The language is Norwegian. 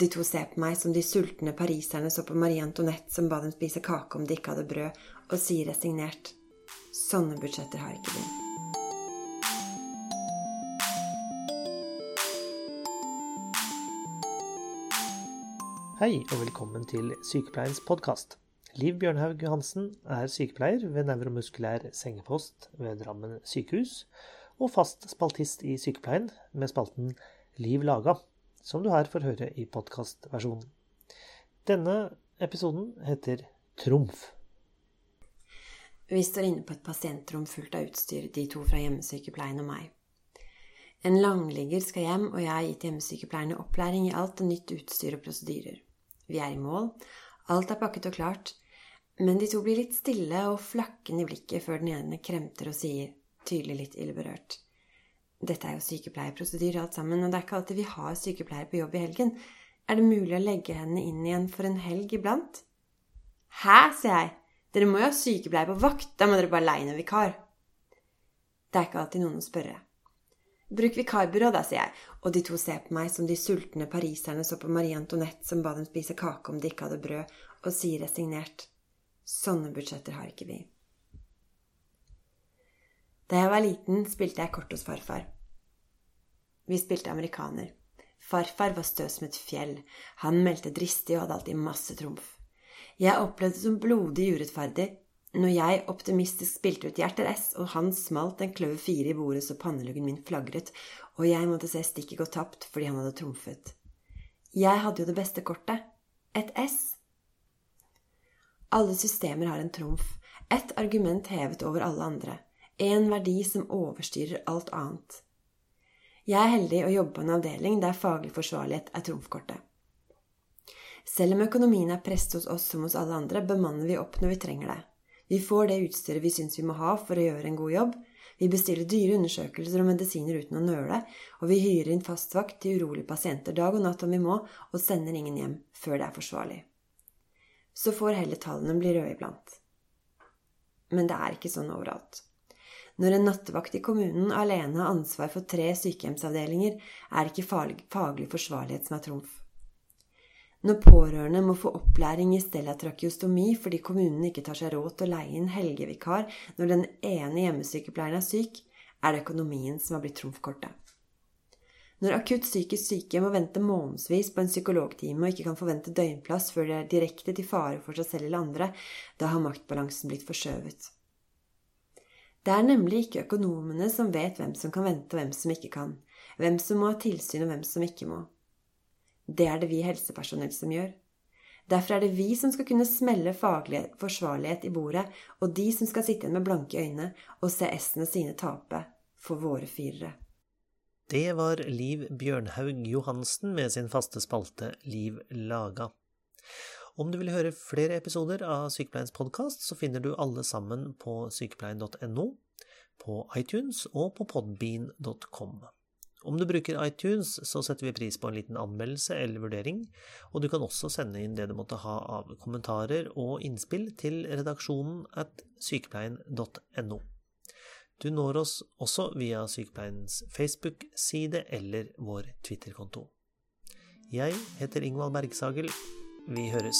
De to ser på meg som de sultne pariserne så på Marie Antoinette som ba dem spise kake om de ikke hadde brød, og sier resignert Sånne budsjetter har ikke vi. Hei og velkommen til Sykepleiens podkast. Liv Bjørnhaug Johansen er sykepleier ved nevromuskulær sengepost ved Drammen sykehus, og fast spaltist i Sykepleien med spalten Liv laga, som du her får høre i podkastversjonen. Denne episoden heter Trumf. Vi står inne på et pasientrom fullt av utstyr, de to fra hjemmesykepleien og meg. En langligger skal hjem, og jeg har gitt hjemmesykepleierne opplæring i alt og nytt utstyr og prosedyrer. Vi er i mål, alt er pakket og klart, men de to blir litt stille og flakkende i blikket før den ene kremter og sier, tydelig litt ille berørt. Dette er jo sykepleierprosedyre alt sammen, og det er ikke alltid vi har sykepleiere på jobb i helgen. Er det mulig å legge henne inn igjen for en helg iblant? Hæ, sier jeg. Dere må jo ha sykepleier på vakt, da må dere bare leie en vikar. Det er ikke alltid noen å spørre. Bruk vikarbyrå, da, sier jeg, og de to ser på meg som de sultne pariserne så på Marie Antoinette som ba dem spise kake om de ikke hadde brød, og sier resignert Sånne budsjetter har ikke vi. Da jeg var liten, spilte jeg kort hos farfar. Vi spilte amerikaner. Farfar var stø som et fjell. Han meldte dristig og hadde alltid masse trumf. Jeg opplevde det som blodig urettferdig når jeg optimistisk spilte ut hjerter S, og han smalt en kløver fire i bordet så panneluggen min flagret, og jeg måtte se stikket gå tapt fordi han hadde trumfet. Jeg hadde jo det beste kortet. Et S. Alle systemer har en trumf. Et argument hevet over alle andre. En verdi som overstyrer alt annet. Jeg er heldig å jobbe på en avdeling der faglig forsvarlighet er trumfkortet. Selv om økonomien er presset hos oss som hos alle andre, bemanner vi opp når vi trenger det. Vi får det utstyret vi syns vi må ha for å gjøre en god jobb. Vi bestiller dyre undersøkelser og medisiner uten å nøle, og vi hyrer inn fastvakt til urolige pasienter dag og natt om vi må, og sender ingen hjem før det er forsvarlig. Så får heller tallene bli røde iblant. Men det er ikke sånn overalt. Når en nattevakt i kommunen alene har ansvar for tre sykehjemsavdelinger, er ikke faglig forsvarlighet som er trumf. Når pårørende må få opplæring i stellatrakeostomi fordi kommunen ikke tar seg råd til å leie inn helgevikar når den ene hjemmesykepleieren er syk, er det økonomien som har blitt trumfkortet. Når akutt psykisk syke må vente månedsvis på en psykologtime og ikke kan forvente døgnplass før det er direkte til fare for seg selv eller andre, da har maktbalansen blitt forskjøvet. Det er nemlig ikke økonomene som vet hvem som kan vente og hvem som ikke kan, hvem som må ha tilsyn og hvem som ikke må. Det er det vi helsepersonell som gjør. Derfor er det vi som skal kunne smelle faglig forsvarlighet i bordet, og de som skal sitte igjen med blanke øyne og se S-ene sine tape for våre firere. Det var Liv Bjørnhaug Johansen med sin faste spalte Liv laga. Om du vil høre flere episoder av Sykepleiens podkast, så finner du alle sammen på sykepleien.no, på iTunes og på podbean.com. Om du bruker iTunes, så setter vi pris på en liten anmeldelse eller vurdering, og du kan også sende inn det du måtte ha av kommentarer og innspill til redaksjonen at sykepleien.no. Du når oss også via Sykepleiens Facebook-side eller vår Twitter-konto. Jeg heter Ingvald Bergsagel. Vi høres.